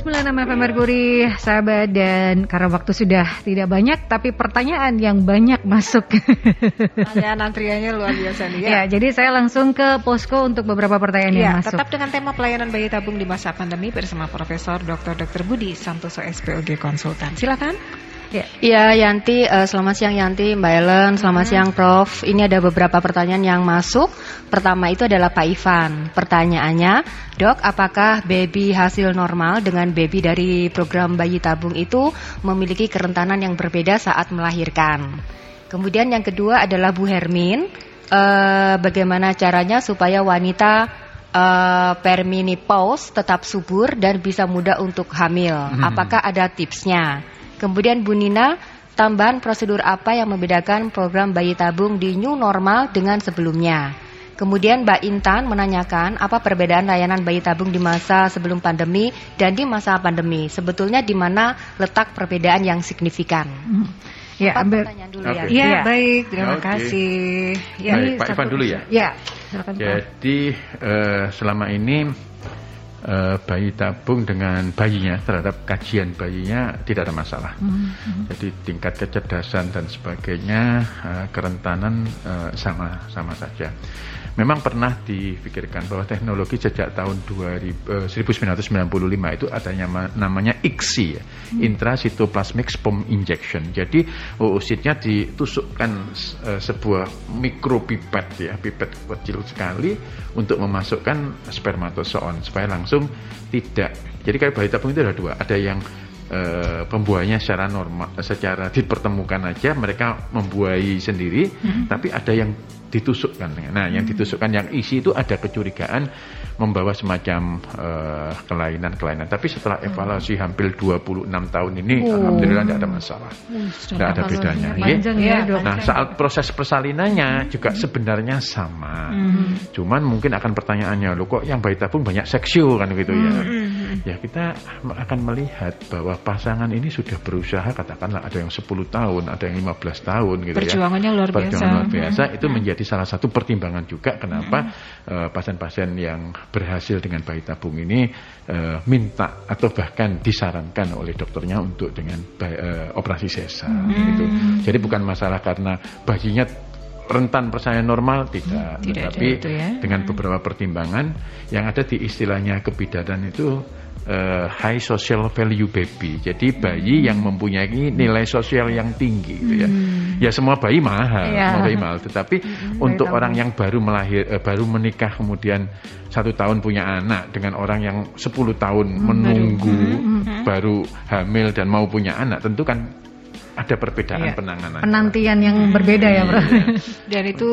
96 FM Merkuri, sahabat dan karena waktu sudah tidak banyak tapi pertanyaan yang banyak masuk. Pertanyaan antriannya luar biasa nih ya. ya. jadi saya langsung ke posko untuk beberapa pertanyaan ya, yang masuk. tetap dengan tema pelayanan bayi tabung di masa pandemi bersama Profesor Dr. Dr. Budi Santoso SPOG Konsultan. Silakan. Ya, ya Yanti, uh, selamat siang Yanti, Mbak Ellen, selamat hmm. siang Prof. Ini ada beberapa pertanyaan yang masuk. Pertama itu adalah Pak Ivan. Pertanyaannya, dok, apakah baby hasil normal dengan baby dari program bayi tabung itu memiliki kerentanan yang berbeda saat melahirkan? Kemudian yang kedua adalah Bu Hermin, uh, bagaimana caranya supaya wanita uh, perimenopause tetap subur dan bisa mudah untuk hamil? Hmm. Apakah ada tipsnya? Kemudian Bu Nina, tambahan prosedur apa yang membedakan program bayi tabung di new normal dengan sebelumnya? Kemudian Mbak Intan menanyakan apa perbedaan layanan bayi tabung di masa sebelum pandemi dan di masa pandemi. Sebetulnya di mana letak perbedaan yang signifikan? Hmm. Ya, ambil pertanyaan dulu okay. ya. Ya, baik, terima okay. kasih. Ya, baik, Pak Ivan dulu ya. Ya, silakan Jadi uh, selama ini uh, bayi tabung dengan bayinya terhadap kajian bayinya tidak ada masalah. Mm -hmm. Jadi tingkat kecerdasan dan sebagainya uh, kerentanan uh, sama sama saja. Memang pernah dipikirkan bahwa teknologi sejak tahun 2000, eh, 1995 itu adanya namanya ICSI, ya, hmm. intracytoplasmic sperm injection. Jadi oositnya ditusukkan eh, sebuah mikropipet ya, pipet kecil sekali untuk memasukkan spermatozoon supaya langsung tidak. Jadi tabung itu ada dua, ada yang uh, pembuahannya secara normal, secara dipertemukan aja mereka membuahi sendiri, hmm. tapi ada yang ditusukkan. Nah, yang hmm. ditusukkan yang isi itu ada kecurigaan membawa semacam uh, kelainan-kelainan. Tapi setelah hmm. evaluasi hampir 26 tahun ini, oh. alhamdulillah tidak ada masalah, tidak ada bedanya. Ya, nah, saat proses persalinannya juga sebenarnya sama. Hmm. Cuman mungkin akan pertanyaannya, lo kok yang bayi tabung banyak seksio kan gitu ya? Ya kita akan melihat bahwa pasangan ini sudah berusaha katakanlah ada yang 10 tahun, ada yang 15 tahun gitu ya. Perjuangannya luar biasa. Perjuangan luar biasa itu menjadi salah satu pertimbangan juga kenapa eh, pasien-pasien uh, yang berhasil dengan bayi tabung ini uh, minta atau bahkan disarankan oleh dokternya untuk dengan bayi, uh, operasi sesar hmm. gitu. Jadi bukan masalah karena bayinya rentan persalinan normal tidak, tidak tetapi ya. dengan beberapa pertimbangan yang ada di istilahnya kebidanan itu uh, high social value baby. Jadi bayi yang mempunyai nilai sosial yang tinggi gitu ya. Hmm. Ya semua bayi mahal, yeah. semua bayi mahal. Tetapi hmm, untuk orang yang baru melahir uh, baru menikah kemudian satu tahun punya anak dengan orang yang 10 tahun hmm, menunggu baru, hmm, hmm. baru hamil dan mau punya anak tentu kan ada perbedaan iya. penanganan. Penantian yang berbeda ya, Bro. Iya. Dan itu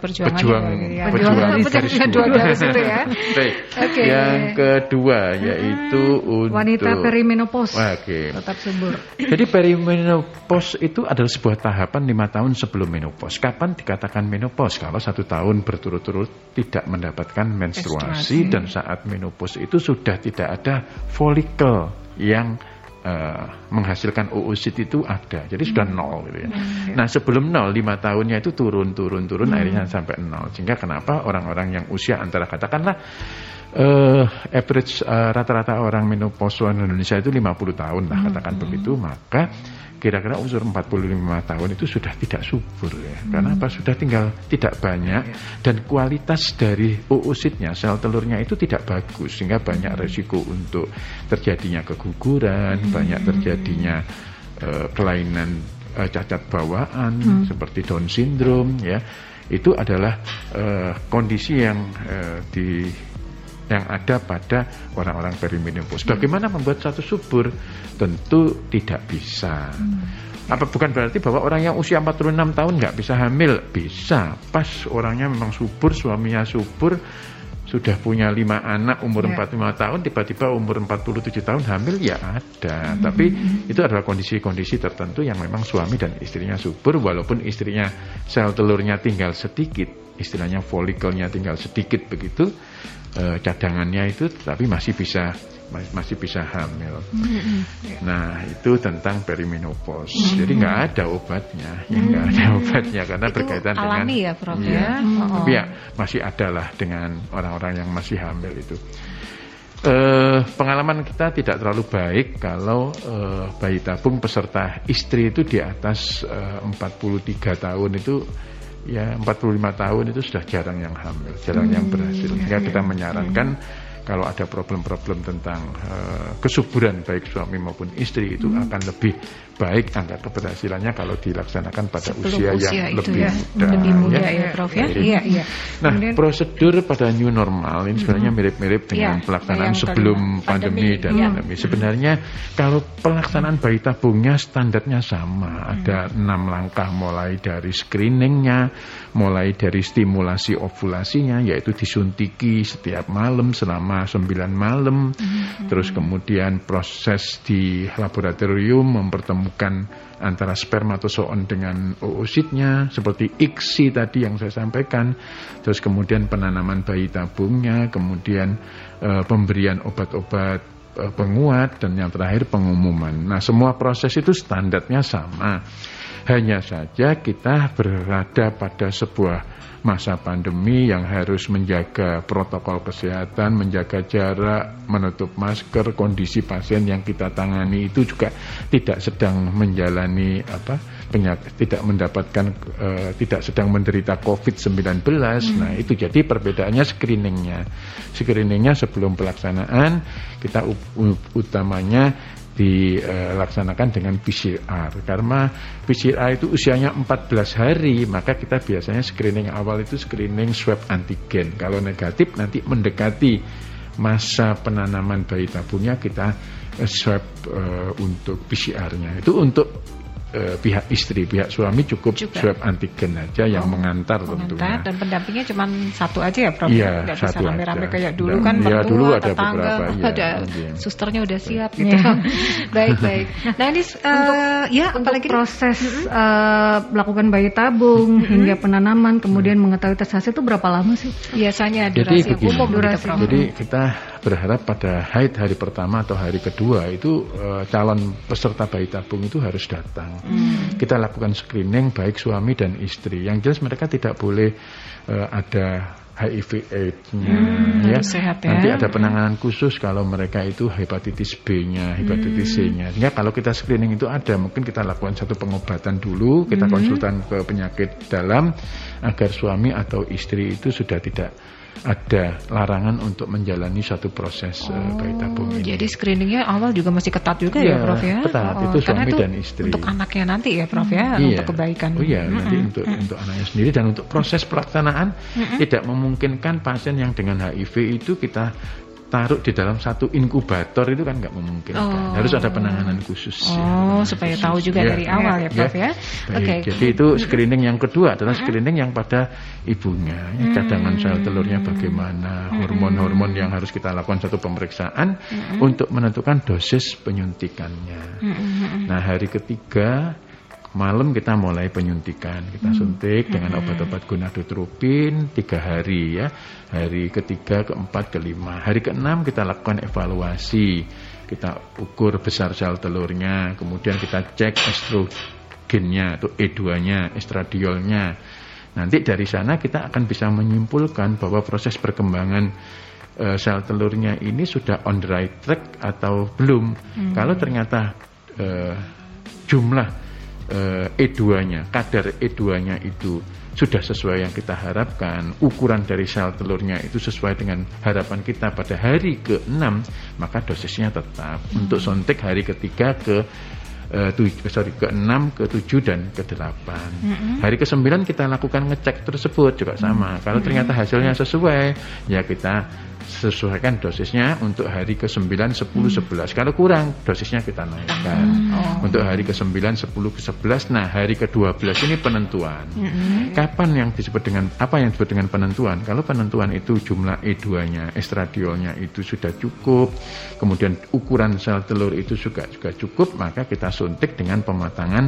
perjuangan pejuang, ya. pejuang, pejuang dua garis itu ya. Baik. Okay. Yang kedua yaitu hmm. untuk wanita perimenopause. Oke. Okay. Tetap subur. Jadi perimenopause itu adalah sebuah tahapan lima tahun sebelum menopause. Kapan dikatakan menopause? Kalau satu tahun berturut-turut tidak mendapatkan menstruasi, menstruasi dan saat menopause itu sudah tidak ada folikel yang uh, menghasilkan oosit itu ada, jadi sudah hmm. nol gitu ya. Hmm. Nah sebelum nol lima tahunnya itu turun turun turun hmm. akhirnya sampai nol. Sehingga kenapa orang-orang yang usia antara katakanlah uh, average uh, rata-rata orang menopause di Indonesia itu 50 tahun lah katakan hmm. begitu, maka kira-kira unsur 45 tahun itu sudah tidak subur ya. Hmm. Karena apa? Sudah tinggal tidak banyak ya. dan kualitas dari oositnya, sel telurnya itu tidak bagus sehingga banyak hmm. resiko untuk terjadinya keguguran, hmm. banyak terjadinya uh, kelainan uh, cacat bawaan hmm. seperti Down syndrome ya. Itu adalah uh, kondisi yang uh, di yang ada pada orang-orang perimenopause. Hmm. Bagaimana membuat satu subur? Tentu tidak bisa. Hmm. Apa bukan berarti bahwa orang yang usia 46 tahun nggak bisa hamil? Bisa. Pas orangnya memang subur, suaminya subur, sudah punya lima anak umur yeah. 45 tahun tiba-tiba umur 47 tahun hamil ya ada hmm. tapi itu adalah kondisi-kondisi tertentu yang memang suami dan istrinya subur walaupun istrinya sel telurnya tinggal sedikit istilahnya folikelnya tinggal sedikit begitu uh, cadangannya itu tapi masih bisa masih bisa hamil. Mm-hmm. Nah itu tentang perimenopause. Mm-hmm. Jadi nggak ada obatnya, ya nggak mm-hmm. ada obatnya karena itu berkaitan dengan ya, Prof, ya. ya. Mm-hmm. Tapi ya masih ada lah dengan orang-orang yang masih hamil itu. Uh, pengalaman kita tidak terlalu baik kalau uh, bayi tabung peserta istri itu di atas uh, 43 tahun itu ya 45 tahun itu sudah jarang yang hamil, jarang hmm, yang berhasil. Sehingga ya, kita menyarankan hmm kalau ada problem-problem tentang uh, kesuburan baik suami maupun istri itu hmm. akan lebih baik angka keberhasilannya kalau dilaksanakan pada usia, usia yang lebih ya, muda. Lebih muda ya, ya Prof ya. Iya, iya. Nah, Kemudian, prosedur pada new normal ini sebenarnya mirip-mirip dengan ya, pelaksanaan sebelum pandemi, pandemi dan ya. pandemi. Sebenarnya kalau pelaksanaan bayi tabungnya standarnya sama. Hmm. Ada enam langkah mulai dari screeningnya, mulai dari stimulasi ovulasinya yaitu disuntiki setiap malam selama 9 malam. Hmm. Terus kemudian proses di laboratorium mempertemukan menemukan antara spermatozoon dengan oositnya seperti ICSI tadi yang saya sampaikan. Terus kemudian penanaman bayi tabungnya kemudian e, pemberian obat-obat e, penguat dan yang terakhir pengumuman. Nah semua proses itu standarnya sama hanya saja kita berada pada sebuah masa pandemi yang harus menjaga protokol kesehatan, menjaga jarak, menutup masker, kondisi pasien yang kita tangani itu juga tidak sedang menjalani apa penyakit, tidak mendapatkan uh, tidak sedang menderita COVID-19. Hmm. Nah, itu jadi perbedaannya screeningnya. Screeningnya sebelum pelaksanaan kita utamanya dilaksanakan dengan PCR karena PCR itu usianya 14 hari maka kita biasanya screening awal itu screening swab antigen. Kalau negatif nanti mendekati masa penanaman bayi tabungnya kita swab uh, untuk PCR-nya itu untuk uh, pihak istri, pihak suami cukup Juga. swab antigen aja yang oh, mengantar, mengantar tentunya. Dan pendampingnya cuma satu aja ya, Prof? Iya, Nggak satu bisa rame-rame kayak dulu Dan, kan ya, mertua, dulu ada tetangga, beberapa, ya, ada iya. susternya udah siap gitu. Baik, baik. Nah, ini uh, untuk, ya apalagi proses uh, melakukan bayi tabung hingga penanaman kemudian mengetahui tes hasil itu berapa lama sih? Biasanya durasi jadi, umum durasi. Gitu, jadi kita berharap pada haid hari pertama atau hari kedua itu uh, calon peserta bayi tabung itu harus datang. Hmm. Kita lakukan screening baik suami dan istri. Yang jelas mereka tidak boleh uh, ada HIV AIDS-nya hmm, ya. Sehat ya. Nanti ada penanganan khusus kalau mereka itu hepatitis B-nya, hepatitis hmm. C-nya. Sehingga kalau kita screening itu ada, mungkin kita lakukan satu pengobatan dulu, kita hmm. konsultan ke penyakit dalam agar suami atau istri itu sudah tidak ada larangan untuk menjalani satu proses oh, uh, bayi tabung ini. Jadi screeningnya awal juga masih ketat juga ya, ya Prof ya? Ketat, oh, itu suami itu dan istri. Untuk anaknya nanti ya Prof ya, hmm. untuk kebaikan. Oh iya, mm -hmm. nanti untuk mm -hmm. untuk anaknya sendiri dan untuk proses pelaksanaan mm -hmm. tidak memungkinkan pasien yang dengan HIV itu kita taruh di dalam satu inkubator itu kan nggak memungkinkan. Oh. Harus ada penanganan khusus. Oh, ya, supaya khusus. tahu juga ya, dari awal ya, Prof ya. ya. Oke. Okay. Jadi itu screening yang kedua adalah screening yang pada ibunya. Ya, cadangan sel telurnya bagaimana, hormon-hormon yang harus kita lakukan satu pemeriksaan untuk menentukan dosis penyuntikannya. Nah, hari ketiga malam kita mulai penyuntikan. Kita hmm. suntik hmm. dengan obat-obat gonadotropin tiga hari ya. Hari ketiga keempat kelima. Hari keenam kita lakukan evaluasi. Kita ukur besar sel telurnya. Kemudian kita cek estrogennya atau E2 nya estradiolnya. Nanti dari sana kita akan bisa menyimpulkan bahwa proses perkembangan uh, sel telurnya ini sudah on the right track atau belum. Hmm. kalau ternyata uh, jumlah E2-nya, kadar E2-nya itu sudah sesuai yang kita harapkan, ukuran dari sel telurnya itu sesuai dengan harapan kita pada hari ke-6, maka dosisnya tetap. Hmm. Untuk suntik hari ketiga ke uh, sorry ke-6, ke-7 dan ke-8. Mm-hmm. Hari ke-9 kita lakukan ngecek tersebut juga sama. Mm-hmm. Kalau ternyata hasilnya sesuai, ya kita sesuaikan dosisnya untuk hari ke-9, 10, hmm. 11. Kalau kurang, dosisnya kita naikkan. Hmm. Oh. Untuk hari ke-9, 10, ke-11. Nah, hari ke-12 ini penentuan. Hmm. Kapan yang disebut dengan apa yang disebut dengan penentuan? Kalau penentuan itu jumlah E2-nya, estradiolnya itu sudah cukup, kemudian ukuran sel telur itu juga juga cukup, maka kita suntik dengan pematangan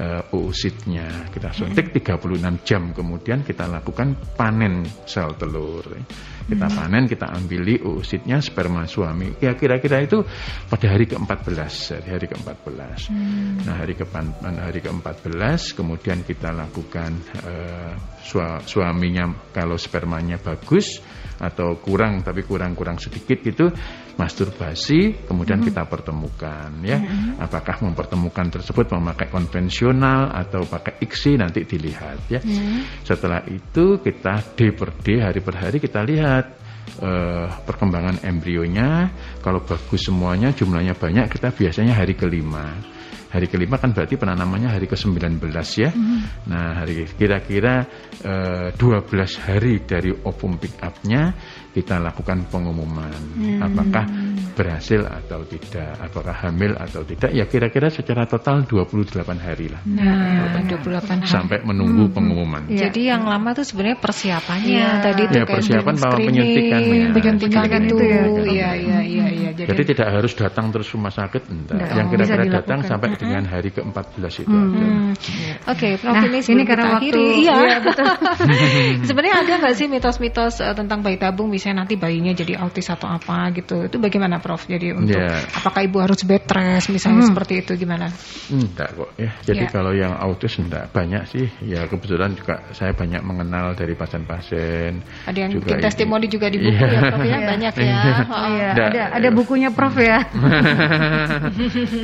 uh, oositnya. Kita suntik 36 jam kemudian kita lakukan panen sel telur kita hmm. panen, kita ambili oositnya sperma suami. Ya kira-kira itu pada hari ke-14, hari ke-14. Hmm. Nah, hari ke hari ke-14 kemudian kita lakukan uh, suaminya kalau spermanya bagus atau kurang tapi kurang-kurang sedikit gitu masturbasi kemudian hmm. kita pertemukan ya hmm. apakah mempertemukan tersebut memakai konvensional atau pakai ICSI nanti dilihat ya hmm. setelah itu kita D per D hari per hari kita lihat uh, perkembangan embrionya kalau bagus semuanya jumlahnya banyak kita biasanya hari kelima hari kelima kan berarti penanamannya hari ke-19 ya. Mm. Nah, hari kira-kira uh, eh, 12 hari dari ovum pick up-nya kita lakukan pengumuman mm. apakah berhasil atau tidak, apakah hamil atau tidak, ya kira-kira secara total 28 hari lah. Nah, 28 hari. Sampai menunggu pengumuman. Ya. Jadi yang lama tuh sebenarnya persiapannya Iya. tadi itu Ya, kayak persiapan bahwa penyuntikan, ya. penyuntikan itu. itu ya. Iya, iya, iya, iya. Jadi, Jadi tidak harus datang terus rumah sakit, enggak. Enggak, Yang kira-kira bisa datang sampai dengan hari ke-14 itu Hmm. aja. Hmm. Oke, Prof Nah, ini ini karena waktu- akhiri, iya. iya, betul. Sebenarnya ada nggak sih mitos-mitos eh, tentang bayi tabung, misalnya nanti bayinya jadi autis atau apa gitu? Itu bagaimana, Prof? Jadi untuk Ya. apakah ibu harus bed rest, misalnya Hmm. seperti itu gimana? Enggak kok ya. Jadi Ya. kalau yang autis enggak banyak sih. Ya kebetulan juga saya banyak mengenal dari pasien-pasien. Ada yang Juga bikin ini. testimoni juga di buku Iya. ya, Prof ya, banyak ya. Iya. Oh. Iya, Nggak. ada ada bukunya Prof ya.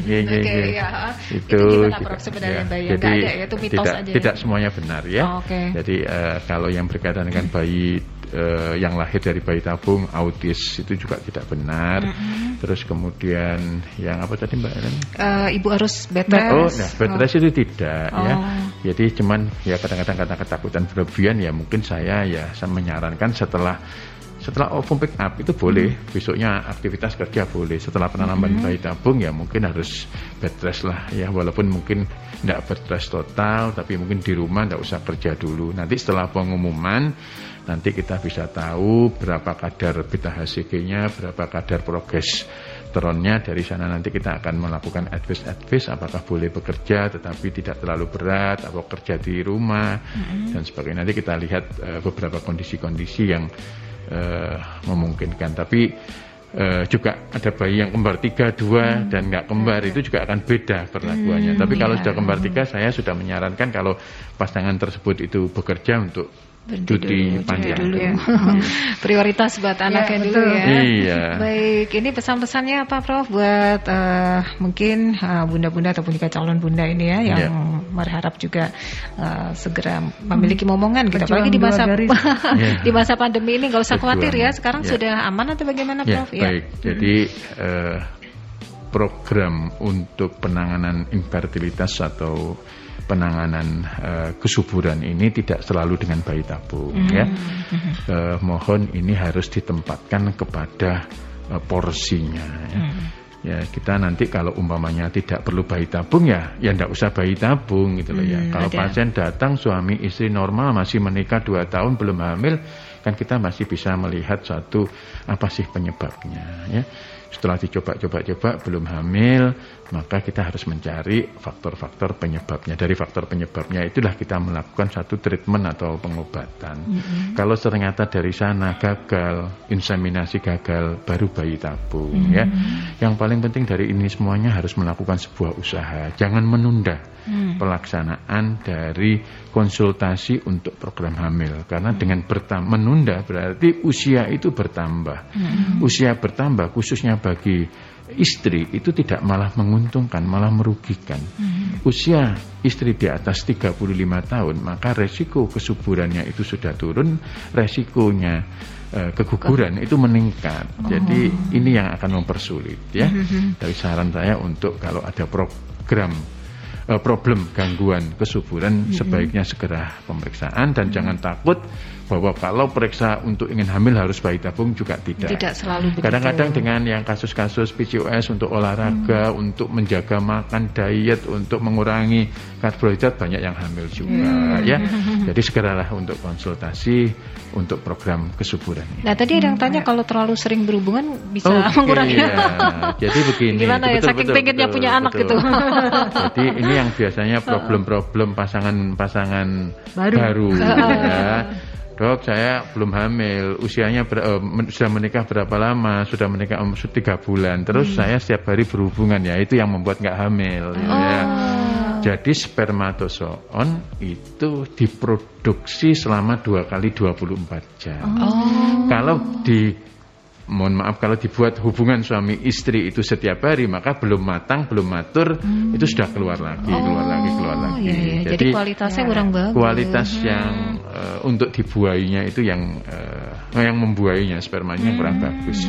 Iya, iya, Oke, iya. ya. Itu, Itu gimana, Prof, sebenarnya, ya. bayi? Jadi ada ya, itu mitos tidak, aja ya? tidak semuanya benar ya. Oh, oke. Jadi eh, kalau yang berkaitan dengan bayi eh, yang lahir dari bayi tabung autis itu juga tidak benar. Terus kemudian yang apa tadi Mbak Ellen? Eh, ibu harus bed rest. Oh, nah bed rest itu tidak ya. Oh. Jadi cuman ya kadang-kadang karena ketakutan berlebihan ya mungkin saya ya saya menyarankan setelah setelah ovum pick up itu boleh besoknya aktivitas kerja boleh setelah penanaman bayi tabung ya mungkin harus bed rest lah ya walaupun mungkin tidak bed rest total tapi mungkin di rumah tidak usah kerja dulu nanti setelah pengumuman nanti kita bisa tahu berapa kadar beta HCG-nya berapa kadar progres teronnya. Dari sana nanti kita akan melakukan advice-advice apakah boleh bekerja tetapi tidak terlalu berat atau kerja di rumah dan sebagainya. Nanti kita lihat eh, beberapa kondisi-kondisi yang eh, memungkinkan. Tapi eh, juga ada bayi yang kembar tiga dua dan nggak kembar. Itu juga akan beda perlakuannya. Tapi kalau sudah kembar tiga saya sudah menyarankan kalau pasangan tersebut itu bekerja untuk cuti panjang dulu ya. Iya. Prioritas buat anaknya dulu betul. ya. Iya. Baik, ini pesan-pesannya apa Prof buat eh, mungkin eh, bunda-bunda ataupun juga calon bunda ini ya yang Iya. berharap juga eh, segera memiliki momongan gitu. Berjuang Apalagi di masa. Iya. di masa pandemi ini nggak usah Berjuang. khawatir ya. Sekarang Iya. sudah aman atau bagaimana Ya, Prof? baik. Jadi eh, program untuk penanganan infertilitas atau penanganan eh, kesuburan ini tidak selalu dengan bayi tabung ya. Eh, mohon ini harus ditempatkan kepada eh, porsinya ya. Ya, kita nanti kalau umpamanya tidak perlu bayi tabung ya, ya tidak usah bayi tabung gitu loh ya. Hmm, Kalau ada. pasien datang suami istri normal masih menikah dua tahun belum hamil, kan kita masih bisa melihat suatu apa sih penyebabnya ya. Setelah dicoba-coba-coba belum hamil, maka kita harus mencari faktor-faktor penyebabnya. Dari faktor penyebabnya itulah kita melakukan satu treatment atau pengobatan. Kalau ternyata dari sana gagal, inseminasi gagal, baru bayi tabung ya. Yang paling penting dari ini semuanya harus melakukan sebuah usaha. Jangan menunda pelaksanaan dari konsultasi untuk program hamil karena dengan bertam menunda berarti usia itu bertambah. Usia bertambah khususnya bagi istri itu tidak malah menguntungkan, malah merugikan. Usia istri di atas 35 tahun, maka resiko kesuburannya itu sudah turun, resikonya eh, keguguran itu meningkat. Jadi ini yang akan mempersulit ya. Dari saran saya untuk kalau ada program eh, problem gangguan kesuburan sebaiknya segera pemeriksaan dan jangan takut bahwa kalau periksa untuk ingin hamil harus bayi tabung juga tidak. Tidak selalu begitu. Kadang-kadang dengan yang kasus-kasus PCOS untuk olahraga, untuk menjaga makan diet, untuk mengurangi karbohidrat banyak yang hamil juga ya. Jadi segeralah untuk konsultasi untuk program kesuburan ini. Nah tadi ada yang tanya kalau terlalu sering berhubungan bisa Oke, mengurangi. ya. Jadi begini. Gimana ya, saking pengennya punya anak gitu. Jadi ini yang biasanya problem-problem pasangan-pasangan Baru. baru, ya. Dok, saya belum hamil, usianya ber- eh, men- sudah menikah berapa lama? Sudah menikah um, tiga bulan. Terus saya setiap hari berhubungan ya, itu yang membuat nggak hamil. ya. Jadi spermatozoon itu diproduksi selama dua kali 24 jam. Kalau di mohon maaf kalau dibuat hubungan suami istri itu setiap hari maka belum matang belum matur itu sudah keluar lagi keluar lagi keluar Oh, lagi iya, iya. Jadi, kualitasnya kurang bagus. kualitas yang eh, untuk dibuainya itu yang eh, yang membuainya spermanya kurang bagus.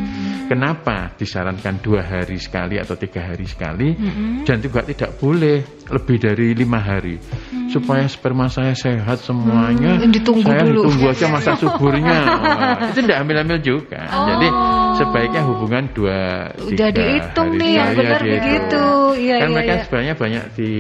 Kenapa disarankan dua hari sekali atau tiga hari sekali? Dan juga tidak boleh lebih dari lima hari hmm. supaya sperma saya sehat semuanya. Hmm, ditunggu saya dulu. ditunggu aja masa suburnya. Wah, itu tidak ambil-ambil juga. Oh. Jadi sebaiknya hubungan dua tiga Udah dihitung hari nih, yang benar begitu. Iya, kan iya, mereka iya. sebenarnya banyak di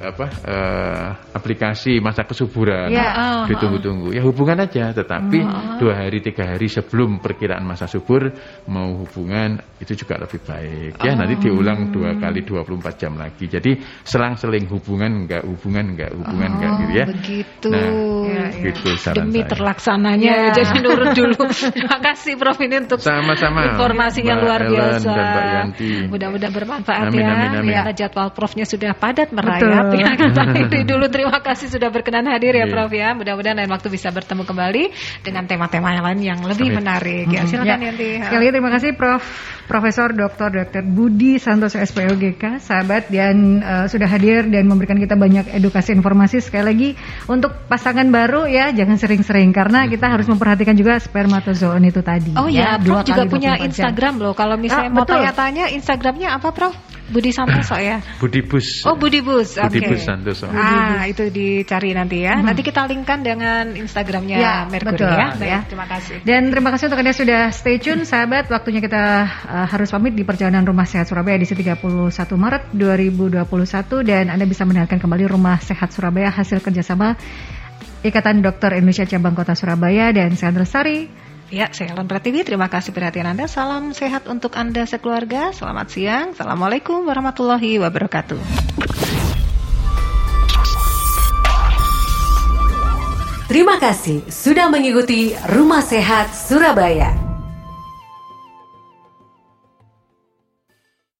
apa uh, aplikasi masa kesuburan ya, uh, ditunggu-tunggu. Ya hubungan aja, tetapi uh, dua hari tiga hari sebelum perkiraan masa subur mau hubungan itu juga lebih baik. Ya uh, nanti diulang dua kali 24 jam lagi. Jadi selang-seling hubungan enggak hubungan enggak hubungan oh, enggak gitu ya. Begitu. Nah, ya, ya. gitu saran Demi saya. terlaksananya ya. jadi nurut dulu. Terima kasih Prof ini untuk sama-sama informasinya luar biasa. Dan Mbak Yanti. Mudah-mudahan bermanfaat amin, ya. Amin, amin. Ya jadwal Profnya sudah padat merayap. Ya, kita dulu terima kasih sudah berkenan hadir ya Prof ya. Mudah-mudahan lain waktu bisa bertemu kembali dengan tema-tema yang lain yang lebih amin. menarik. Ya, silakan ya. Yanti. Sekali terima kasih Prof. Profesor Dr. Dr. Budi Santoso SPOGK, sahabat dan uh, sudah hadir dan memberikan kita banyak edukasi informasi sekali lagi untuk pasangan baru ya jangan sering-sering karena kita harus memperhatikan juga spermatozoon itu tadi. Oh ya, ya Prof juga punya Instagram loh. Kalau misalnya ah, mau tanya-tanya Instagramnya apa Prof? Budi Santoso ya. Budi Bus. Oh Budi Bus. Budi okay. Bus Santoso. Ah itu dicari nanti ya. Hmm. Nanti kita linkkan dengan Instagramnya ya, Mercury betul, ya. Baik, ya. Terima kasih. Dan terima kasih untuk anda sudah stay tune sahabat. Waktunya kita uh, harus pamit di perjalanan Rumah Sehat Surabaya edisi 31 Maret 2021 dan anda bisa mendengarkan kembali Rumah Sehat Surabaya hasil kerjasama Ikatan Dokter Indonesia Cabang Kota Surabaya dan saya Sari Ya, saya Ellen Pratiwi. Terima kasih perhatian Anda. Salam sehat untuk Anda sekeluarga. Selamat siang. Assalamualaikum warahmatullahi wabarakatuh. Terima kasih sudah mengikuti Rumah Sehat Surabaya.